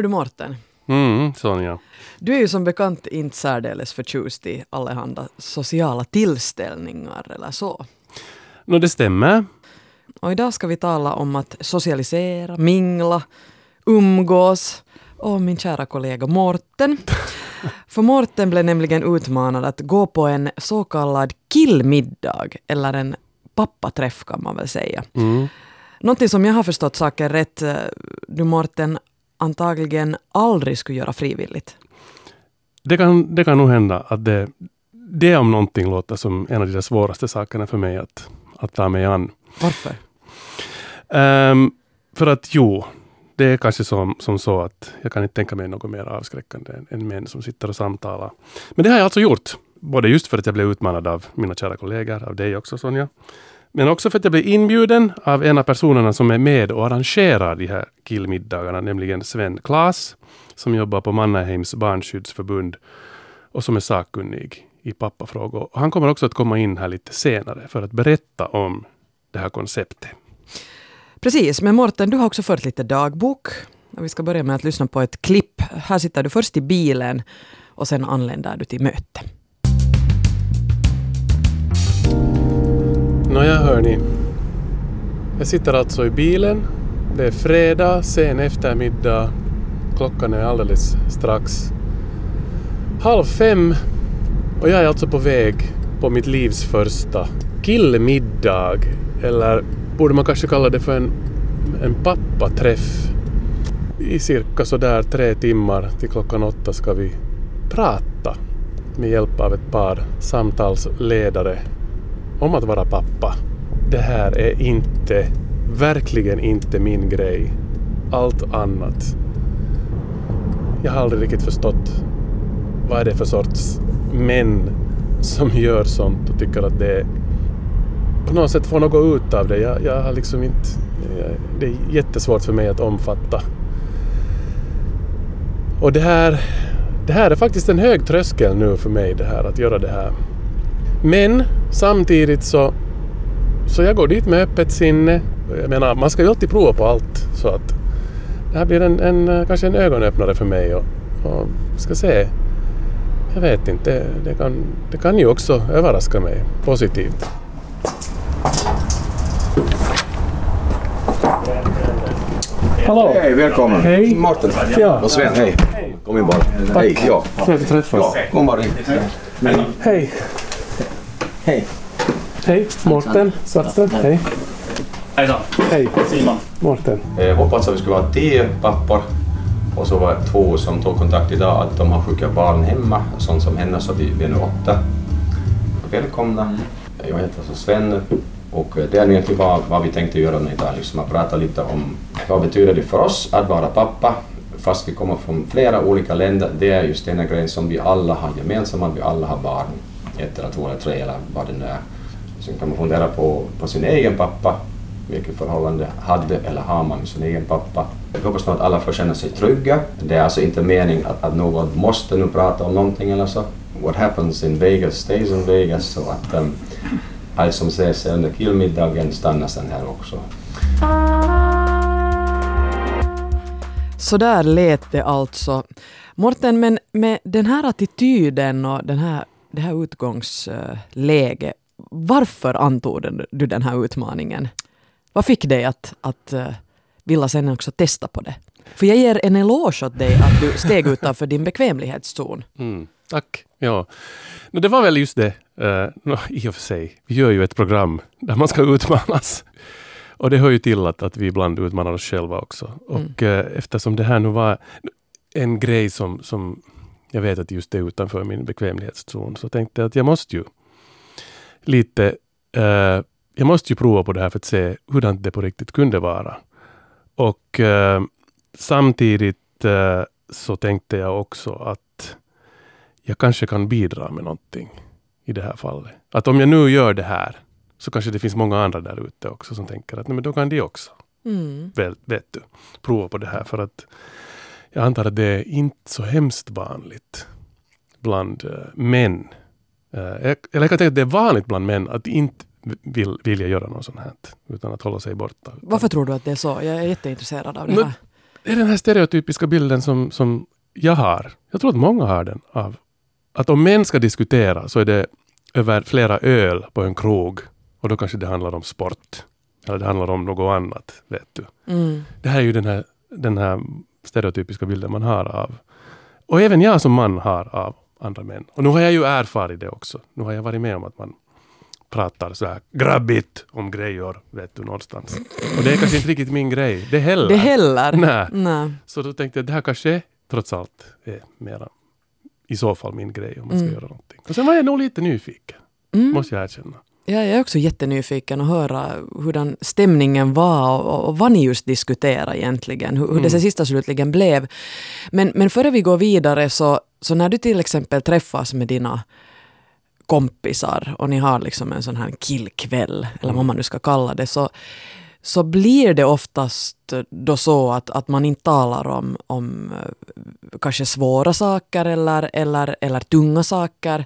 Hör du Mårten? Mm, Sonja. Du är ju som bekant inte särdeles förtjust i allehanda sociala tillställningar eller så. Nå, det stämmer. Och idag ska vi tala om att socialisera, mingla, umgås och min kära kollega Morten. För Morten blev nämligen utmanad att gå på en så kallad killmiddag, eller en pappaträff kan man väl säga. Mm. Någonting som jag har förstått saken rätt, eh, du Morten antagligen aldrig skulle göra frivilligt. Det kan, det kan nog hända att det, det om någonting låter som en av de svåraste sakerna för mig att, att ta mig an. Varför? Ehm, för att jo, det är kanske som, som så att jag kan inte tänka mig något mer avskräckande än, än män som sitter och samtalar. Men det har jag alltså gjort. Både just för att jag blev utmanad av mina kära kollegor, av dig också Sonja. Men också för att jag blev inbjuden av en av personerna som är med och arrangerar de här killmiddagarna, nämligen Sven Klas, som jobbar på Mannaheims barnskyddsförbund och som är sakkunnig i pappafrågor. Och han kommer också att komma in här lite senare för att berätta om det här konceptet. Precis, men Morten, du har också fört lite dagbok. Och vi ska börja med att lyssna på ett klipp. Här sitter du först i bilen och sen anländer du till möte. Nåja hörni. Jag sitter alltså i bilen. Det är fredag, sen eftermiddag. Klockan är alldeles strax halv fem. Och jag är alltså på väg på mitt livs första killmiddag. Eller borde man kanske kalla det för en, en pappaträff. I cirka sådär tre timmar till klockan åtta ska vi prata med hjälp av ett par samtalsledare om att vara pappa. Det här är inte, verkligen inte min grej. Allt annat. Jag har aldrig riktigt förstått vad är det för sorts män som gör sånt och tycker att det är på något sätt får något ut av det. Jag, jag har liksom inte... Jag, det är jättesvårt för mig att omfatta. Och det här, det här är faktiskt en hög tröskel nu för mig det här att göra det här. Men samtidigt så, så jag går dit med öppet sinne. Jag menar, man ska ju alltid prova på allt. Så att det här blir en, en kanske en ögonöppnare för mig och, och ska se. Jag vet inte, det, det, kan, det kan ju också överraska mig positivt. Hallå! Hej, välkommen. Hej. Mårten. Ja. Och Sven, hej. Kom in bara. Hej, ja. Trevligt att träffas. ja. Kom bara in. Hej! Hej. Hej! Mårten Svartström. Hej! Hejsan, Hej! Simon. Mårten. Jag hoppats att vi skulle vara tio pappor. Och så var det två som tog kontakt idag att de har sjuka barn hemma, sånt som henne, så vi är nu åtta. Välkomna. Jag heter alltså Sven och det är egentligen vad, vad vi tänkte göra nu idag, liksom att prata lite om vad betyder det för oss att vara pappa fast vi kommer från flera olika länder. Det är just den grejen som vi alla har gemensamt, att vi alla har barn, ett eller två eller tre eller vad det nu är. Sen kan man fundera på, på sin egen pappa, vilket förhållande hade eller har man med sin egen pappa. Jag hoppas nog att alla får känna sig trygga. Det är alltså inte meningen att, att någon måste nu prata om någonting eller så. What happens in Vegas stays in Vegas. Så att um, allt som sägs under killmiddagen stannar sen här också. Så där lät det alltså. Morten, men med den här attityden och den här, det här utgångsläget, varför antog du den här utmaningen? Vad fick dig att, att uh, vilja sen också testa på det? För jag ger en eloge åt dig att du steg utanför din bekvämlighetszon. Mm, tack. Ja. Men det var väl just det, uh, no, i och för sig. Vi gör ju ett program där man ska utmanas. Och det hör ju till att, att vi ibland utmanar oss själva också. Och eh, eftersom det här nu var en grej som, som jag vet att just är utanför min bekvämlighetszon, så tänkte jag att jag måste ju lite eh, jag måste ju prova på det här för att se hurdant det på riktigt kunde vara. Och eh, samtidigt eh, så tänkte jag också att jag kanske kan bidra med någonting i det här fallet. Att om jag nu gör det här så kanske det finns många andra där ute också som tänker att nej, men då kan de också, Mm. väl, vet du, prova på det här. För att jag antar att det är inte så hemskt vanligt bland eh, män. Eh, eller jag kan tänka att det är vanligt bland män att inte vill, vilja göra något sånt här. Utan att hålla sig borta. Varför tror du att det är så? Jag är jätteintresserad av det Men- här. det är den här stereotypiska bilden som, som jag har. Jag tror att många har den. av Att om män ska diskutera så är det över flera öl på en krog. Och då kanske det handlar om sport. Eller det handlar om något annat. vet du. Mm. Det här är ju den här, den här stereotypiska bilden man har av och även jag som man har av andra män. Och nu har jag ju erfarit det också. Nu har jag varit med om att man pratar så här grabbigt om grejer, vet du, någonstans. Och det är kanske inte riktigt min grej, det heller. Det heller? Nej. Nej. Så då tänkte jag det här kanske trots allt är mera i så fall min grej om man ska Mm. göra någonting. Och sen var jag nog lite nyfiken, Mm. måste jag erkänna. Ja, jag är också jättenyfiken att höra hurdan stämningen var och, och vad ni just diskuterade egentligen. Hur, hur det Mm. sista slutligen blev. Men, men före vi går vidare så, så när du till exempel träffas med dina kompisar och ni har liksom en sån här killkväll, eller vad man nu ska kalla det, så, så blir det oftast då så att, att man inte talar om, om eh, kanske svåra saker eller, eller, eller tunga saker.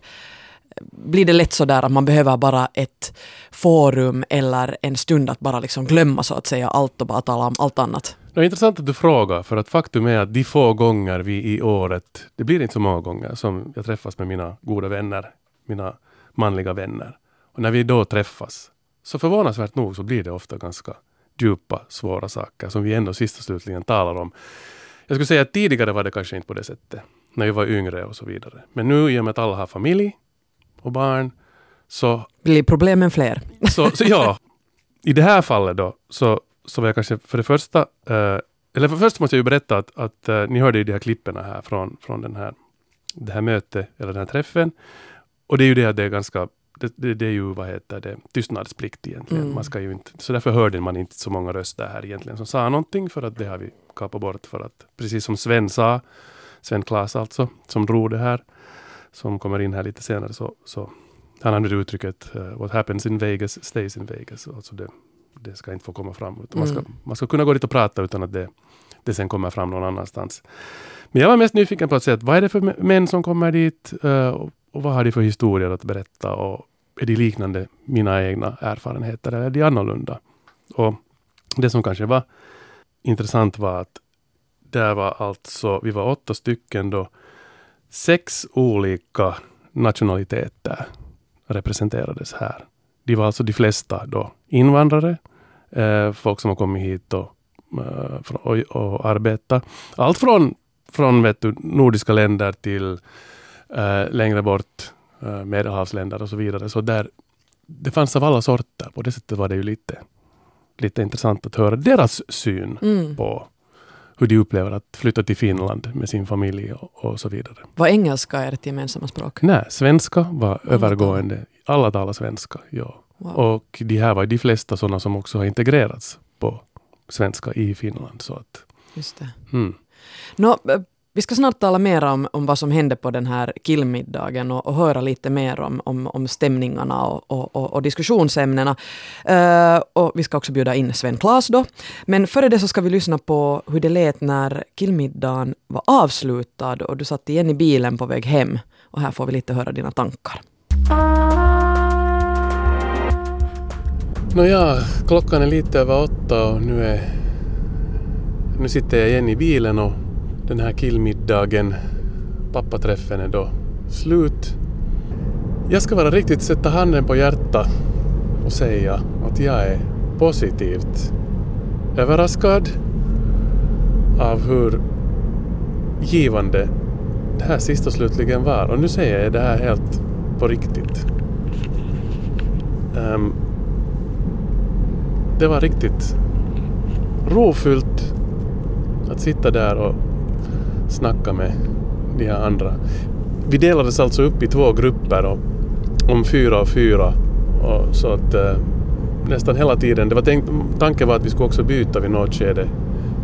Blir det lätt så där att man behöver bara ett forum eller en stund att bara liksom glömma så att säga allt och bara tala om allt annat? Det är intressant att du frågar, för att faktum är att de få gånger vi i året, det blir inte så många gånger, som jag träffas med mina goda vänner, mina manliga vänner. Och när vi då träffas, så förvånansvärt nog så blir det ofta ganska djupa, svåra saker som vi ändå sist och slutligen talar om. Jag skulle säga att tidigare var det kanske inte på det sättet, när vi var yngre och så vidare. Men nu i och med att alla har familj och barn, så Blir problemen fler? så, så ja, i det här fallet då, så, så var jag kanske för det första, eh, eller för först måste jag ju berätta att, att eh, ni hörde ju de här klipperna här från, från den här, det här mötet, eller den här träffen. Och det är ju det att det är ganska, det, det, det är ju vad heter det, tystnadsplikt egentligen. Mm. Man ska ju inte, så därför hörde man inte så många röster här egentligen som sa någonting, för att det har vi kapat bort för att, precis som Sven sa, Sven Klas alltså, som drog det här, som kommer in här lite senare, så, så han använder uttrycket uh, What happens in Vegas stays in Vegas. Alltså det, det ska inte få komma fram. Utan man, ska, Mm. man ska kunna gå dit och prata utan att det, det sen kommer fram någon annanstans. Men jag var mest nyfiken på att se att vad är det för mä- män som kommer dit och, och vad har de för historier att berätta och är de liknande mina egna erfarenheter eller är de annorlunda? Och det som kanske var intressant var att där var alltså, vi var åtta stycken då, sex olika nationaliteter representerades här. De var alltså de flesta då invandrare, eh, folk som har kommit hit och, eh, och, och arbetat. Allt från, från vet du, nordiska länder till eh, längre bort, eh, medelhavsländer och så vidare. Så där, det fanns av alla sorter. På det sättet var det ju lite, lite intressant att höra deras syn Mm. på hur de upplever att flytta till Finland med sin familj och, och så vidare. Var engelska ert gemensamma språk? Nej, svenska var talar. övergående. Alla talar svenska, ja. Wow. Och de här var de flesta sådana som också har integrerats på svenska i Finland. Så att, Just det. mm. Nå, vi ska snart tala mer om, om vad som hände på den här killmiddagen och, och höra lite mer om, om, om stämningarna och, och, och, och diskussionsämnena. Uh, och vi ska också bjuda in Sven Klas då. Men före det så ska vi lyssna på hur det lät när killmiddagen var avslutad och du satt igen i bilen på väg hem. Och här får vi lite höra dina tankar. Nåja, klockan är lite över åtta och nu är... Nu sitter jag igen i bilen och den här killmiddagen, pappaträffen är då slut. Jag ska vara riktigt sätta handen på hjärtat och säga att jag är positivt överraskad av hur givande det här sista slutligen var. Och nu säger jag det här helt på riktigt. Um, det var riktigt rofyllt att sitta där och snacka med de här andra. Vi delades alltså upp i två grupper och, om fyra och fyra. Och så att eh, nästan hela tiden, det var tänkt, tanken var att vi skulle också byta vid något skede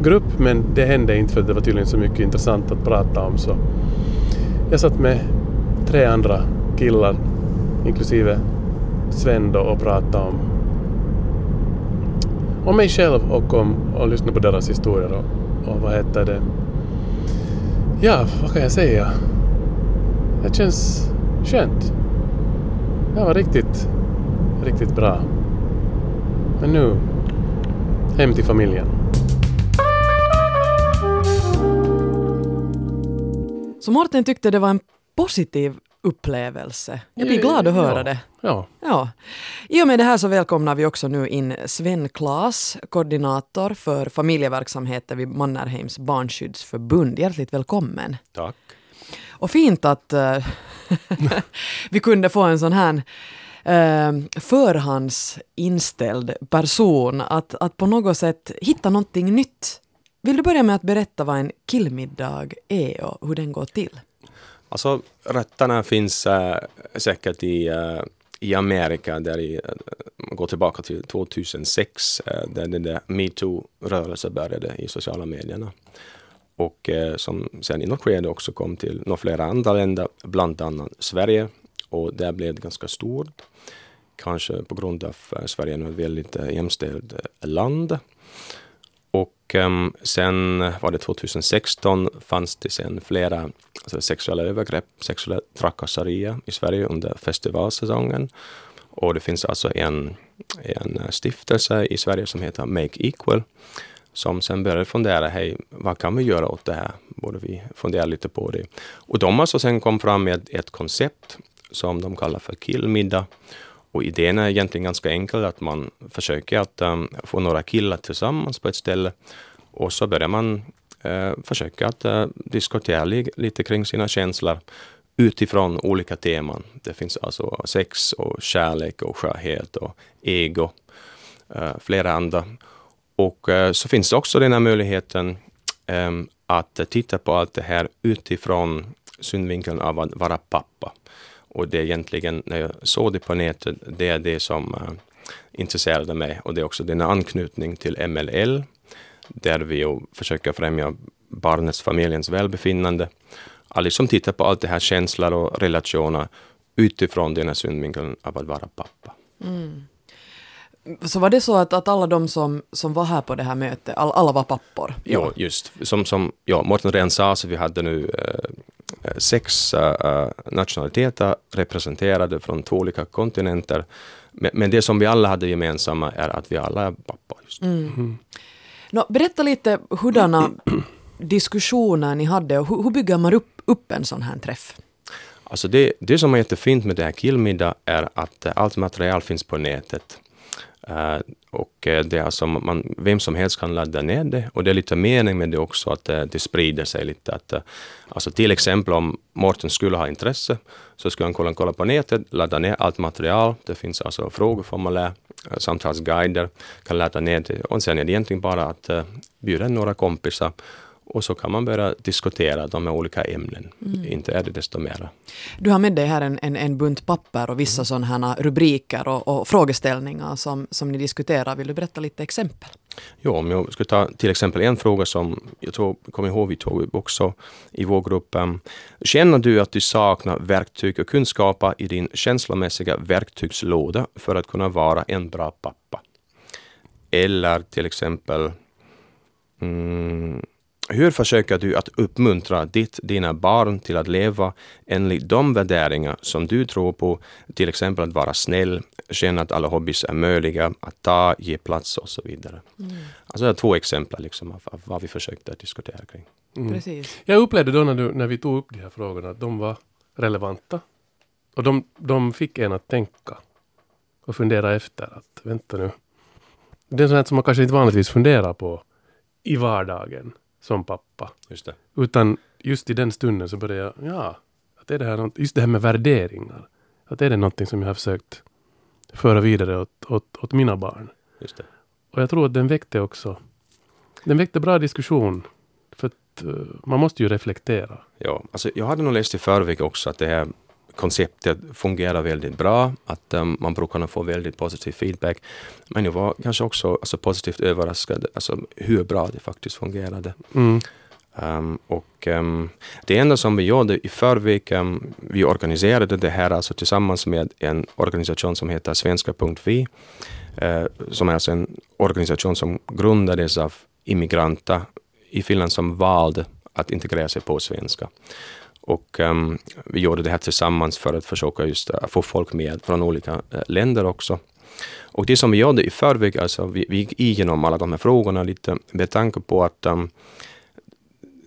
grupp men det hände inte för det var tydligen så mycket intressant att prata om så jag satt med tre andra killar inklusive Sven då och pratade om om mig själv och om och lyssnade på deras historier och, och vad heter det ja, vad kan jag säga? Det känns skönt. Det var riktigt, riktigt bra. Men nu, hem till familjen. Så Morten tyckte det var en positiv upplevelse. Jag blir glad att höra ja. det. Ja. Ja. I och med det här så välkomnar vi också nu in Sven Klas, koordinator för familjeverksamheter vid Mannerheims barnskyddsförbund. Hjärtligt välkommen. Tack. Och fint att eh, vi kunde få en sån här eh, förhandsinställd person att, att på något sätt hitta någonting nytt. Vill du börja med att berätta vad en killmiddag är och hur den går till? Alltså rötterna finns äh, säkert i, äh, i Amerika där i, äh, går tillbaka till 2006 äh, där den där metoo-rörelsen började i sociala medierna. Och äh, som sen i något skede också kom till några flera andra länder, bland annat Sverige. Och där blev det ganska stort. Kanske på grund av att Sverige är ett väldigt äh, jämställt land. Och um, sen var det 2016 fanns det sen flera alltså, sexuella övergrepp, sexuella trakasserier i Sverige under festivalsäsongen. Och det finns alltså en, en eh, stiftelse i Sverige som heter Make Equal som sen började fundera, hej, vad kan vi göra åt det här? Borde vi fundera lite på det? Och de alltså sen kom fram med ett koncept som de kallar för killmiddag. Och idén är egentligen ganska enkel, att man försöker att um, få några killar tillsammans på ett ställe och så börjar man uh, försöka att uh, diskutera li lite kring sina känslor utifrån olika teman. Det finns alltså sex och kärlek och skörhet och ego, uh, flera andra. Och så finns det också den här möjligheten um, att titta på allt det här utifrån synvinkeln av att vara pappa. Och det är egentligen, när jag såg det på nätet, det är det som uh, intresserade mig. Och det är också den anknytning till MLL, där vi försöker främja barnets, familjens välbefinnande. Att liksom titta på allt det här känslor och relationer utifrån den här synvinkeln av att vara pappa. Mm. Så var det så att, att alla de som, som var här på det här mötet, all, alla var pappor? Ja, just. Som, som ja, Mårten redan sa, så vi hade nu eh, sex äh, nationaliteter representerade från två olika kontinenter. Men, men, det som vi alla hade gemensamma är att vi alla är pappa. Just. Mm. Mm. No, berätta lite hurdana diskussioner ni hade och hur, hur bygger man upp, upp en sån här träff? Alltså det, det som är jättefint med det här Killmiddag är att allt material finns på nätet. Eh, och eh, det är alltså man, vem som helst kan ladda ner det och det är lite mening med det också att eh, det sprider sig lite. Att, alltså till exempel om Mårten skulle ha intresse så skulle han kolla, kolla på nätet, ladda ner allt material. Det finns alltså frågeformulär, samtalsguider, kan ladda ner det och sen är det egentligen bara att bjuda några kompisar och så kan man börja diskutera de här olika ämnen. Mm. Inte är det desto mera. Du har med dig här en, en, en bunt papper och vissa mm. sådana rubriker och, och, frågeställningar som, som ni diskuterar. Vill du berätta lite exempel? Ja, om jag ska ta till exempel en fråga som jag tror, kommer ihåg vi tog upp också i vår grupp. Känner du att du saknar verktyg och kunskaper i din känslomässiga verktygslåda för att kunna vara en bra pappa? Eller till exempel mm, hur försöker du att uppmuntra ditt, dina barn till att leva enligt de värderingar som du tror på, till exempel att vara snäll, känna att alla hobbys är möjliga, att ta, ge plats och så vidare. Mm. Alltså det är två exempel liksom av, av vad vi försökte diskutera kring. Mm. Precis. Jag upplevde då när, du, när vi tog upp de här frågorna att de var relevanta. Och de, de fick en att tänka och fundera efter att vänta nu. Det är sånt som man kanske inte vanligtvis funderar på i vardagen som pappa. Just det. Utan just i den stunden så började jag, ja, att är det här, just det här med värderingar. Att är det någonting som jag har försökt föra vidare åt, åt, åt mina barn. Just det. Och jag tror att den väckte också, den väckte bra diskussion. För att uh, man måste ju reflektera. Ja, alltså jag hade nog läst i förväg också att det här konceptet fungerar väldigt bra, att um, man brukar få väldigt positiv feedback. Men jag var kanske också alltså, positivt överraskad alltså, hur bra det faktiskt fungerade. Mm. Um, och um, det enda som vi gjorde i förväg, um, vi organiserade det här alltså tillsammans med en organisation som heter Svenska.vi, uh, som är alltså en organisation som grundades av immigranter i Finland som valde att integrera sig på svenska. Och um, vi gjorde det här tillsammans för att försöka just uh, få folk med från olika uh, länder också. Och det som vi gjorde i förväg, alltså vi, vi gick igenom alla de här frågorna lite med tanke på att um,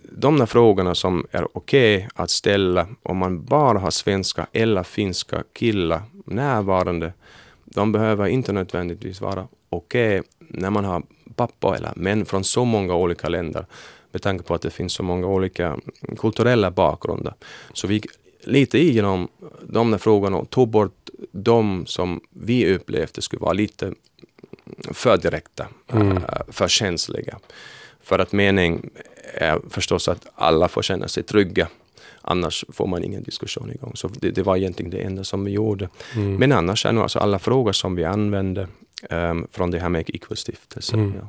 de där frågorna som är okej okay att ställa om man bara har svenska eller finska killar närvarande, de behöver inte nödvändigtvis vara okej okay när man har pappa eller män från så många olika länder med tanke på att det finns så många olika kulturella bakgrunder. Så vi gick lite igenom de där frågorna och tog bort de som vi upplevde skulle vara lite för direkta, mm. Eh, för känsliga. För att mening är förstås att alla får känna sig trygga. Annars får man ingen diskussion igång. Så det, det var egentligen det enda som vi gjorde. Mm. Men annars är nog alltså alla frågor som vi använde um, från det här med Equal-stiftelsen. Mm. Ja.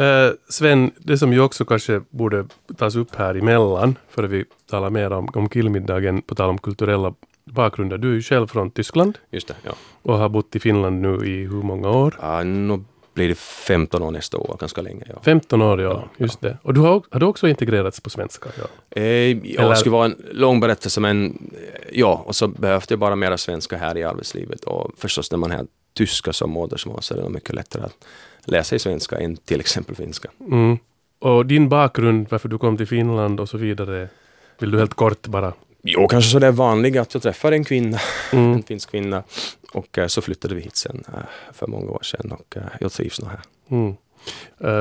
Uh, Sven, det som ju också kanske borde tas upp här emellan, före vi talar mer om, om killmiddagen, på tal om kulturella bakgrunder. Du är ju själv från Tyskland. Just det, ja. Och har bott i Finland nu i hur många år? Uh, nu blir det 15 år nästa år, ganska länge. Ja. 15 år, ja. ja just ja. det. Och du har, har du också integrerats på svenska? Ja, eh, ja det skulle vara en lång berättelse, men eh, ja, och så behövde jag bara mera svenska här i arbetslivet. Och förstås när man har tyska som modersmål så är det mycket lättare att läsa i svenska än till exempel finska. Mm. Och din bakgrund, varför du kom till Finland och så vidare, vill du helt kort bara Jo, kanske så det är vanligt att jag träffar en kvinna, mm. en finsk kvinna. Och uh, så flyttade vi hit sen uh, för många år sedan och uh, jag trivs nog här. Mm.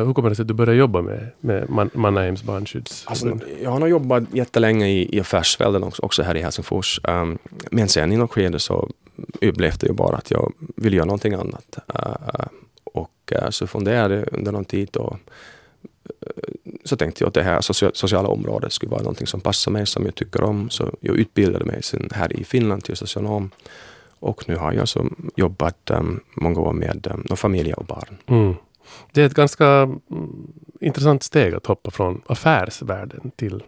hur kommer det sig att du började jobba med, med Man Mannheims barnskydds... Alltså, jag har nog jobbat jättelänge i, i affärsvärlden också, också här i Helsingfors. Um, men sen i något skede så upplevde jag bara att jag ville göra någonting annat. Så funderade jag under någon tid och så tänkte jag att det här sociala området skulle vara någonting som passar mig, som jag tycker om. Så jag utbildade mig sen här i Finland till socionom. Och nu har jag så jobbat um, många år med um, familjer och barn. Mm. Det är ett ganska mm, intressant steg att hoppa från affärsvärlden till,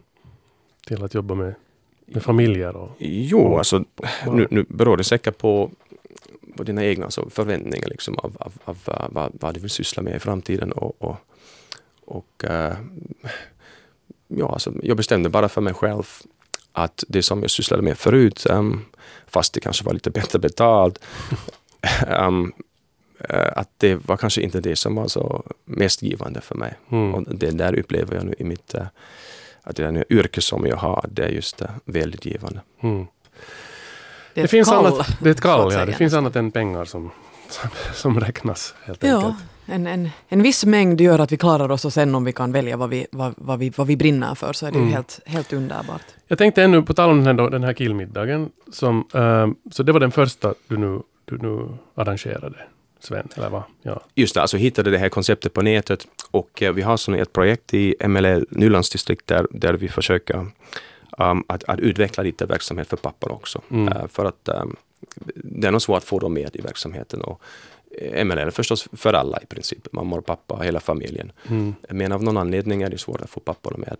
till att jobba med, med familjer. Och, jo, och, alltså, nu, nu beror det säkert på på dina egna alltså, förväntningar liksom, av, av, av, av vad, vad, du vill syssla med i framtiden och, och och äh, ja, alltså, jag bestämde bara för mig själv att det som jag sysslade med förut, um, fast det kanske var lite bättre betalt, um, att det var kanske inte det som var så mest givande för mig. Mm. Och det där upplever jag nu i mitt att det där yrke som jag har, det är just väldigt givande. Mm. Det, det finns kall, annat, det är ett kall, ja. Det finns annat än pengar som, som, som räknas helt ja. enkelt en, en, en viss mängd gör att vi klarar oss och sen om vi kan välja vad vi, vad, vad vi, vad vi brinner för så är det mm. ju helt, helt underbart. Jag tänkte ännu på tal om den här, den här killmiddagen. Som, uh, så det var den första du nu, du nu arrangerade? Sven, eller vad? Ja. Just det, alltså hittade det här konceptet på nätet och uh, vi har så ett projekt i MLL Nylandsdistrikt där, där vi försöker um, att, att utveckla lite verksamhet för pappor också. Mm. Uh, för att um, det är nog svårt att få dem med i verksamheten. Och MLL förstås för alla i princip, mamma och pappa, hela familjen. Mm. Men av någon anledning är det svårt att få papporna med.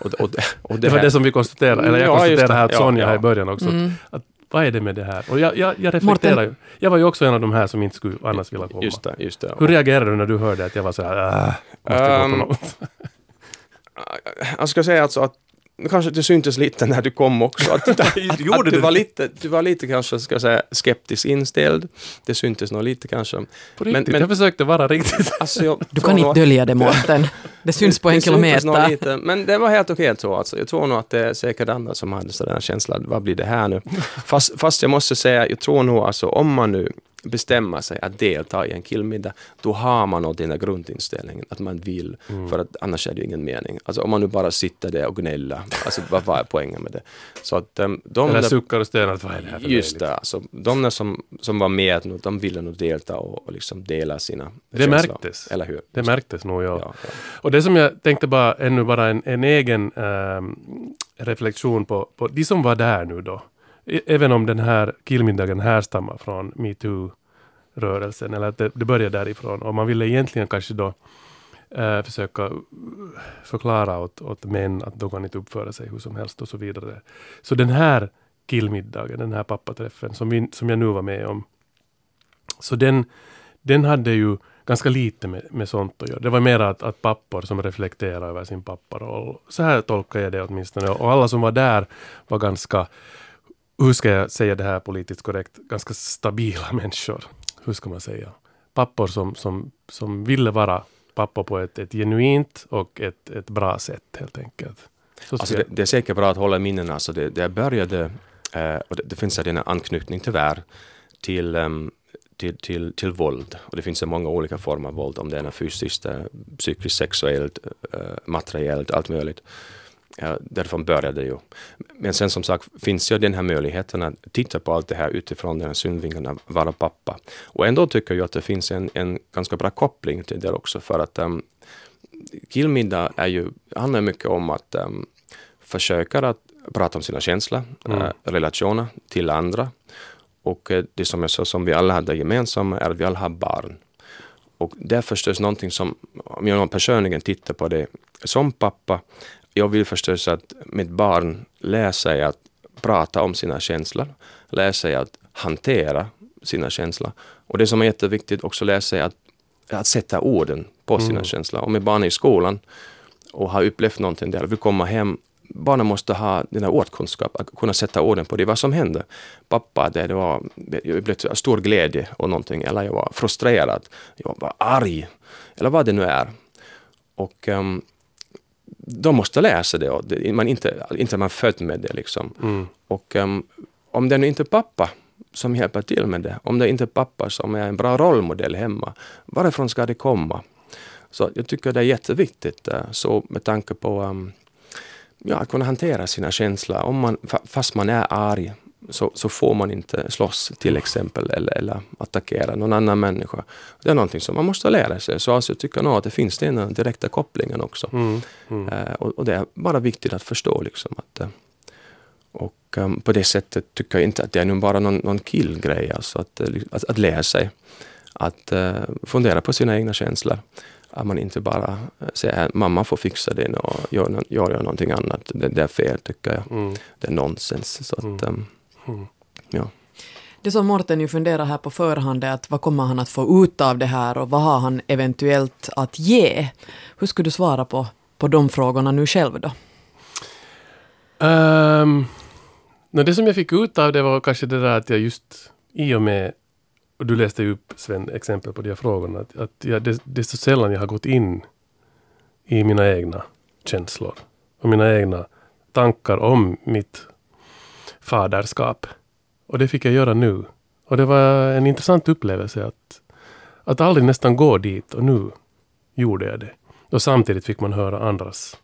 Och, och, och det, det, var här. det som vi konstaterade, eller jag ja, konstaterade här att Sonja ja, här i början också. Mm. Att, vad är det med det här? Och jag, jag, jag reflekterar ju. Jag var ju också en av de här som inte skulle annars vilja komma. Just det, just det. Hur reagerade du när du hörde att jag var så här, äh, måste um, gå på något? jag ska säga alltså att kanske det syntes lite när du kom också. Att, att, att du, var lite, du var lite kanske, ska jag säga, skeptiskt inställd. Det syntes nog lite kanske. På riktigt? Men, men, jag försökte vara riktigt. Alltså, jag, du kan inte dölja det Mårten. Det syns på en det kilometer. Lite, men det var helt okej så. Alltså. Jag tror nog att det är säkert andra som hade sådana känslan, vad blir det här nu? Fast, fast jag måste säga, jag tror nog alltså om man nu bestämma sig att delta i en killmiddag, då har man nog den här grundinställningen att man vill, mm. för att annars är det ju ingen mening. Alltså om man nu bara sitter där och gnäller, alltså vad, vad är poängen med det? Så att um, de... Eller suckar och stönar, vad är det här för Just det, alltså de som, som var med, nu, de ville nog delta och, och liksom dela sina Det känslor. märktes. Eller hur? Det märktes nog, ja. ja, ja. Och det som jag tänkte bara, ännu bara en, en egen ähm, reflektion på, på de som var där nu då. E-, även om den här killmiddagen härstammar från metoo-rörelsen, eller att det, det börjar därifrån. Och man ville egentligen kanske då eh, försöka uh, förklara åt, åt män att de kan inte uppföra sig hur som helst och så vidare. Så den här killmiddagen, den här pappaträffen som, vi, som jag nu var med om, så den, den hade ju ganska lite med, med sånt att göra. Det var mer att, att pappor som reflekterar över sin papparoll. Så här tolkar jag det åtminstone. Och alla som var där var ganska hur ska jag säga det här politiskt korrekt, ganska stabila människor. Hur ska man säga? Pappor som, som, som ville vara pappor på ett, ett genuint och ett, ett bra sätt helt enkelt. Alltså det, det, är säkert bra att hålla i minnena. Alltså det, det började, eh, och det, det finns en anknytning tyvärr till, um, till, till, till våld. Och det finns många olika former av våld, om det är fysiskt, eh, psykiskt, sexuellt, eh, materiellt, allt möjligt. Ja, därifrån började det ju. Men sen som sagt finns ju den här möjligheten att titta på allt det här utifrån den här synvinkeln att vara pappa. Och ändå tycker jag att det finns en, en ganska bra koppling till det också för att um, killmiddag är ju, handlar mycket om att um, försöka att prata om sina känslor, mm. äh, relationer till andra. Och äh, det som jag sa, som vi alla hade gemensamma är att vi alla har barn. Och det är förstås någonting som, om jag personligen tittar på det som pappa, jag vill förstås att mitt barn lär sig att prata om sina känslor, lär sig att hantera sina känslor. Och det som är jätteviktigt också lär sig att, att sätta orden på sina mm. känslor. Om ett barn är i skolan och har upplevt någonting där, vill komma hem barnen måste ha den här ordkunskap, att kunna sätta orden på det, vad som hände. Pappa, det, det var, jag blev stor glädje och någonting, eller jag var frustrerad, jag var arg, eller vad det nu är. Och um, de måste sig det. Och det man inte, inte man född med det. Liksom. Mm. Och um, om det nu inte är pappa som hjälper till med det, om det inte är pappa som är en bra rollmodell hemma, varifrån ska det komma? Så jag tycker det är jätteviktigt, uh, så med tanke på um, ja, att kunna hantera sina känslor. Om man, fast man är arg så, så får man inte slåss till exempel eller, eller attackera någon annan människa. Det är någonting som man måste lära sig. Så alltså, jag tycker nog att det finns den direkta kopplingen också. Mm, mm. Uh, och, och, det är bara viktigt att förstå liksom att uh, och um, på det sättet tycker jag inte att det är nu bara någon, någon killgrej, alltså att, uh, att, att lära sig att fundera på sina egna känslor. Att man inte bara säger att mamma får fixa det och gör, gör jag någonting annat. Det, det är fel tycker jag. Mm. Det är nonsens. Så att, um, Mm. Ja. Det som Morten ju funderar här på förhand är att vad kommer han att få ut av det här och vad har han eventuellt att ge? Hur skulle du svara på, på de frågorna nu själv då? Um, no, det som jag fick ut av det var kanske det där att jag just i och med och du läste ju upp Sven exempel på de här frågorna. Att, att jag, det, det är så sällan jag har gått in i mina egna känslor och mina egna tankar om mitt faderskap. Och det fick jag göra nu. Och det var en intressant upplevelse att, att aldrig nästan gå dit och nu gjorde jag det. Och samtidigt fick man höra andras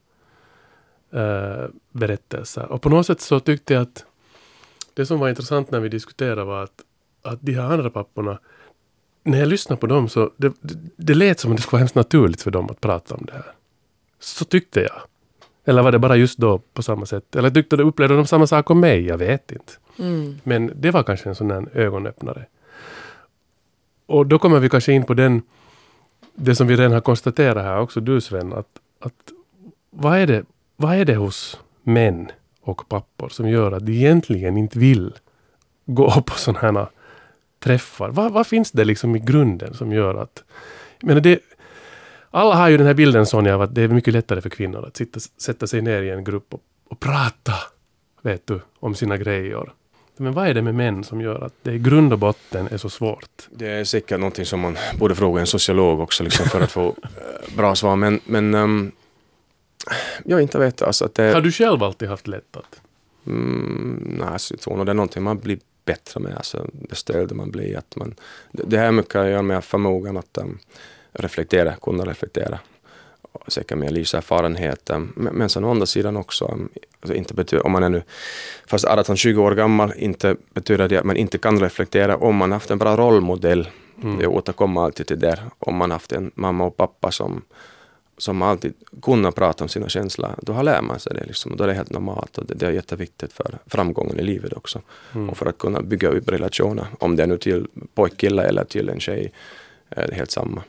eh, berättelser. Och på något sätt så tyckte jag att det som var intressant när vi diskuterade var att, att de här andra papporna, när jag lyssnade på dem så det, det, det lät som att det skulle vara hemskt naturligt för dem att prata om det här. Så tyckte jag. Eller var det bara just då på samma sätt? Eller tyckte du, upplevde de samma sak om mig? Jag vet inte. Mm. Men det var kanske en sån där ögonöppnare. Och då kommer vi kanske in på den, det som vi redan har konstaterat här också, du Sven, att, att vad, är det, vad är det hos män och pappor som gör att de egentligen inte vill gå på sådana här träffar? Vad, vad finns det liksom i grunden som gör att... Men det, alla har ju den här bilden Sonja av att det är mycket lättare för kvinnor att sitta, sätta sig ner i en grupp och, och prata, vet du, om sina grejer. Men vad är det med män som gör att det i grund och botten är så svårt? Det är säkert någonting som man borde fråga en sociolog också liksom, för att få äh, bra svar. Men, men um, jag inte vet. Alltså, att det, Har du själv alltid haft lätt att? Mm, nej, alltså, jag tror nog det är någonting man blir bättre med. Alltså, desto äldre man blir. Att man, det, det här mycket att göra med förmågan att um, reflektera, kunna reflektera. Säkert med livserfarenhet. Men sen å andra sidan också, alltså inte betyder, om man är nu fast 18-20 år gammal, inte betyder det att man inte kan reflektera om man haft en bra rollmodell. Mm. Jag återkommer alltid till det. Om man haft en mamma och pappa som, som alltid kunnat prata om sina känslor, då har lärt man sig det. Liksom. Då är det helt normalt och det, det är jätteviktigt för framgången i livet också. Mm. Och för att kunna bygga upp relationer, om det är nu till pojkkille eller till en tjej, är det helt samma.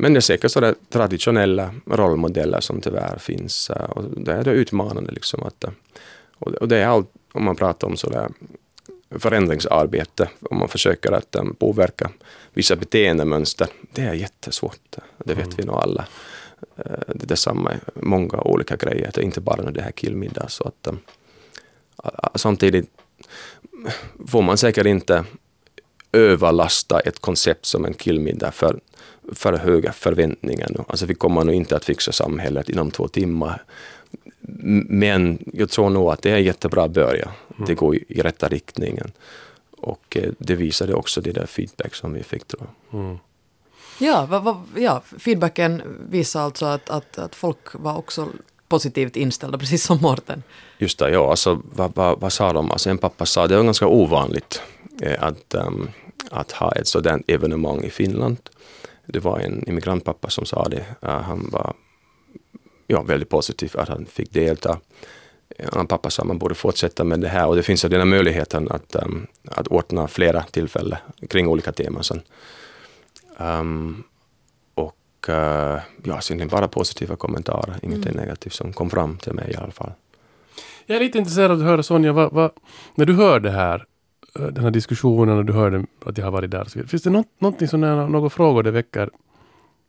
Men det är säkert sådana traditionella rollmodeller som tyvärr finns. Eh, och det är det utmanande. Liksom att, eh, och det är allt, om man pratar om sådär förändringsarbete, om man försöker att um, påverka vissa beteendemönster. Det är jättesvårt. Det vet mm. vi nog alla. Uh, det är detsamma många olika grejer. Det är inte bara det här killmiddag. Så att, um, samtidigt får man säkert inte överlasta ett koncept som en killmiddag för, för höga förväntningar nu. Alltså vi kommer nog inte att fixa samhället inom två timmar. Men jag tror nog att det är en jättebra början. Det går i, rätta riktningen. Och eh, det visade också det där feedback som vi fick tror jag. Mm. Ja, va, va, ja feedbacken visar alltså att, att, att folk var också positivt inställda, precis som Morten. Just det, ja, alltså vad, vad, vad sa de? Alltså en pappa sa det var ganska ovanligt eh, att, ehm, att ha ett sådant evenemang i Finland. Det var en immigrantpappa som sa det. Eh, han var ja, väldigt positiv att han fick delta. En annan pappa sa att man borde fortsätta med det här och det finns ju den här möjligheten att, ehm, att ordna flera tillfällen kring olika teman sen. Ehm, och uh, ja, sen bara positiva kommentarer, ingenting negativt som kom fram till mig i alla fall. Jag är lite intresserad av att höra Sonja, vad, vad, när du hör det här, Eh, den här diskussionen och du hörde att jag har varit där. och så vidare, Finns det något, någonting som är, några frågor det väcker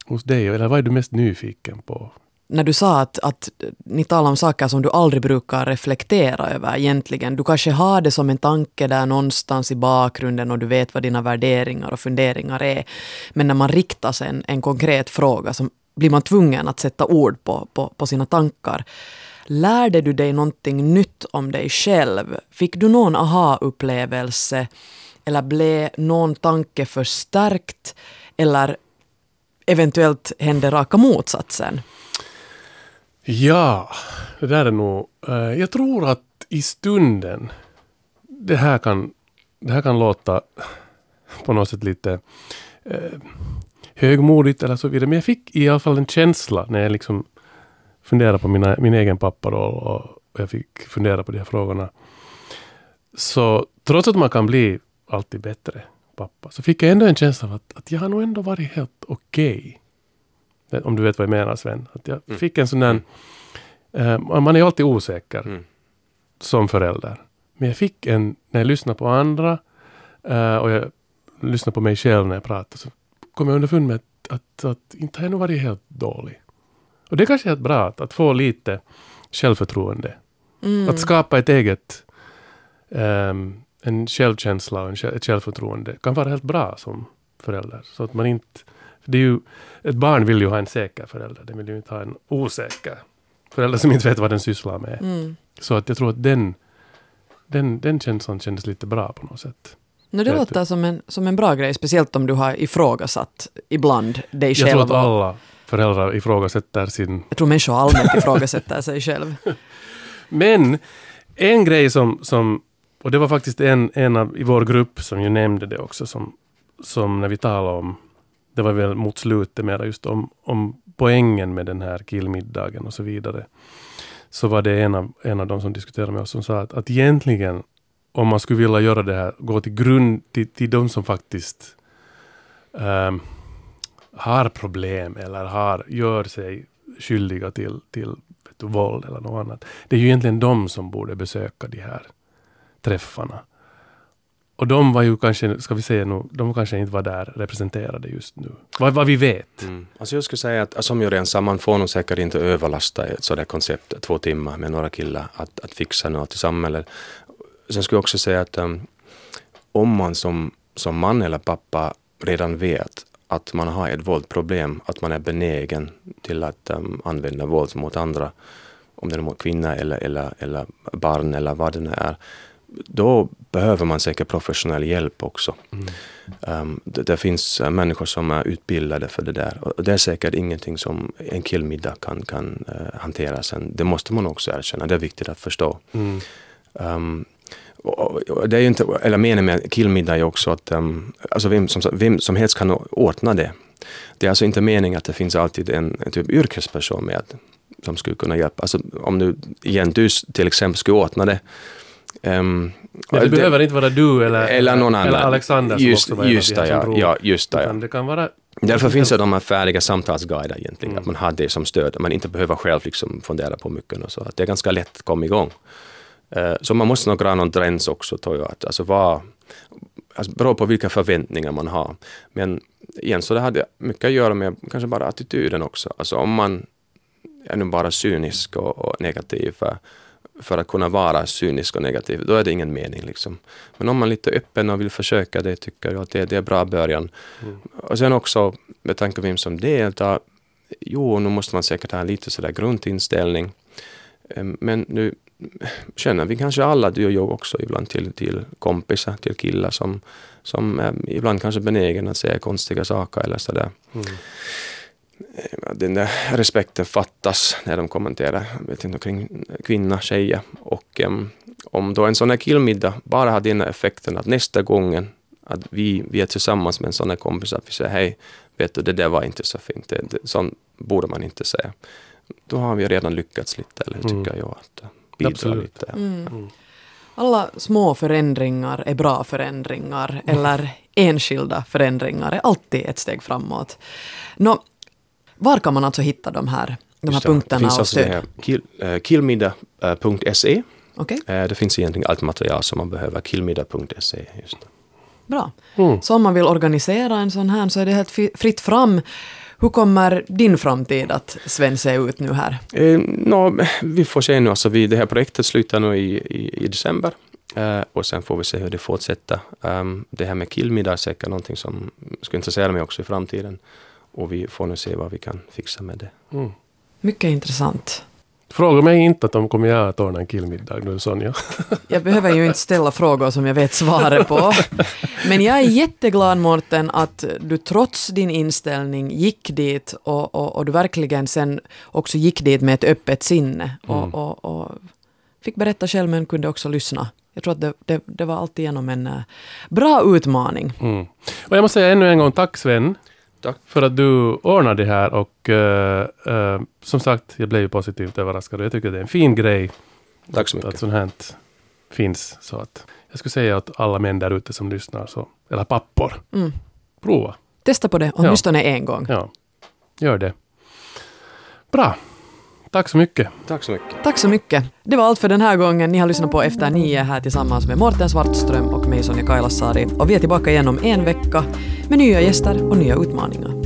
hos dig? Eller vad är du mest nyfiken på? När du sa att, att ni talar om saker som du aldrig brukar reflektera över egentligen. Du kanske har det som en tanke där någonstans i bakgrunden och du vet vad dina värderingar och funderingar är. Men när man riktar sig en, en konkret fråga så blir man tvungen att sätta ord på, på, på sina tankar. Lärde du dig någonting nytt om dig själv? Fick du någon aha-upplevelse? Eller blev någon tanke förstärkt? Eller eventuellt hände raka motsatsen? Ja, det där är nog... Eh, jag tror att i stunden, det här kan, det här kan låta på något sätt lite eh, högmodigt eller så vidare. Men jag fick i alla fall en känsla när jag liksom funderade på mina, min egen papparoll och jag fick fundera på de här frågorna. Så trots att man kan bli alltid bättre pappa, så fick jag ändå en känsla av att, att jag har nog ändå varit helt okej. Om du vet vad jag menar Sven. Att jag Mm. fick en sån där... Eh, man är ju alltid osäker Mm. som förälder. Men jag fick en, när jag lyssnade på andra eh, och jag lyssnade på mig själv när jag pratade, så kom jag underfund med att, att, att inte har jag nog varit helt dålig. Och det kanske är helt bra att, att få lite självförtroende. Mm. Att skapa ett eget ehm, en självkänsla och ett självförtroende kan vara helt bra som förälder. Så att man inte... Det är ju, ett barn vill ju ha en säker förälder. Den vill ju inte ha en osäker förälder som inte vet vad den sysslar med. Mm. Så att jag tror att den, den, den känslan kändes lite bra på något sätt. No, det låter som en, som en bra grej, speciellt om du har ifrågasatt ibland dig Jag själv. tror att alla föräldrar ifrågasätter sin... jag tror människor allmänt ifrågasätter sig själv. Men en grej som, som och det var faktiskt en, en av, i vår grupp som ju nämnde det också, som, som när vi talade om, det var väl mot slutet mera just om, om poängen med den här killmiddagen och så vidare. Så var det en av, en av de som diskuterade med oss som sa att, att egentligen om man skulle vilja göra det här, gå till grund, till, till de som faktiskt ehm, har problem eller har, gör sig skyldiga till, till du, våld eller något annat. Det är ju egentligen de som borde besöka de här träffarna. Och de var ju kanske, ska vi säga nu, de kanske inte var där representerade just nu. Vad, vad vi vet. Mm. Alltså jag skulle säga att alltså som jag redan sa, man får nog säkert inte överlasta ett sådant koncept, två timmar med några killar, att, att fixa något i samhället. Sen skulle jag också säga att um, om man som, som man eller pappa redan vet att man har ett våldproblem, att man är benägen till att um, använda våld mot andra, om det är mot kvinnor eller, eller, eller barn eller vad det nu är, då behöver man säkert professionell hjälp också. Um, det, det finns uh, människor som är utbildade för det där. Och det är säkert ingenting som en killmiddag kan, kan uh, hantera sen. Det måste man också erkänna. Det är viktigt att förstå. Mm. Um, det är ju inte, eller meningen med killmiddag är också att um, alltså vem, som, vem som helst kan ordna det. Det är alltså inte meningen att det finns alltid en, en typ yrkesperson med som skulle kunna hjälpa. Alltså om nu igen du till exempel skulle ordna det. Um, Men det, behöver inte vara du eller, eller någon annan. eller Alexander som just, också just de det, ja, ja, just det, ja. Det kan vara... Därför finns det de här färdiga samtalsguider egentligen, Mm. att man har det som stöd, man inte behöver själv liksom fundera på mycket och så. Att det är ganska lätt att komma igång. Eh, Så man måste nog dra någon gräns också, tror jag. Att, alltså vad, alltså beror på vilka förväntningar man har. Men igen, så det hade mycket att göra med kanske bara attityden också. Alltså om man är nu bara cynisk och, och negativ, eh, för att kunna vara cynisk och negativ, då är det ingen mening. Liksom. Men om man är lite öppen och vill försöka det, tycker jag att det, det är bra början. Mm. Och sen också med tanke på vem som deltar, jo, nu måste man säkert ha lite sådär grundinställning. Ehm, men nu känner vi kanske alla, du och jag också, ibland till, till kompisar, till killar som, som ibland kanske benägen att säga konstiga saker eller sådär. Mm. Den där respekten fattas när de kommenterar vet inte, kring kvinna, tjejer. Och um, om då en sån här killmiddag bara har den effekten att nästa gången att vi, vi är tillsammans med en sån här kompis att vi säger hej, vet du det där var inte så fint, det, det, sånt borde man inte säga. Då har vi redan lyckats lite, eller hur mm. tycker mm. jag? Att, bidra Absolut. lite. Mm. mm. Alla små förändringar är bra förändringar, eller enskilda förändringar är alltid ett steg framåt. Nå, var kan man alltså hitta de här, de här punkterna och stöd? Det finns alltså kill, killmiddag.se. Okay. Det finns egentligen allt material som man behöver, killmiddag.se. Just. Bra. Mm. Så om man vill organisera en sån här så är det helt fritt fram. Hur kommer din framtid att Sven se ut nu här? Eh, no, vi får se nu, alltså vi, det här projektet slutar nu i, i, i december. Uh, och sen får vi se hur det fortsätter. Um, det här med killmiddag är säkert någonting som skulle intressera mig också i framtiden. Och vi får nu se vad vi kan fixa med det. Mm. Mycket intressant. Fråga mig inte att de kommer jag att ordna en killmiddag nu Sonja. Jag behöver ju inte ställa frågor som jag vet svaret på. Men jag är jätteglad Mårten att du trots din inställning gick dit och, och, och, du verkligen sen också gick dit med ett öppet sinne. Och, mm. och, och fick berätta själv men kunde också lyssna. Jag tror att det, det, det var alltigenom en uh, bra utmaning. Mm. Och jag måste säga ännu en gång tack Sven. Tack. För att du ordnade det här och uh, uh, som sagt, jag blev ju positivt överraskad och jag tycker det är en fin grej. Tack så mycket. Att sånt här finns. Så att jag skulle säga att alla män där ute som lyssnar, så, eller pappor, mm. prova. Testa på det, åtminstone ja. en gång. Ja, gör det. Bra. Tack så mycket. Tack så mycket. Tack så mycket. Det var allt för den här gången. Ni har lyssnat på Efter nio här tillsammans med Mårten Svartström och mig Sonja Kailasari. Och vi är tillbaka igen om en vecka med nya gäster och nya utmaningar.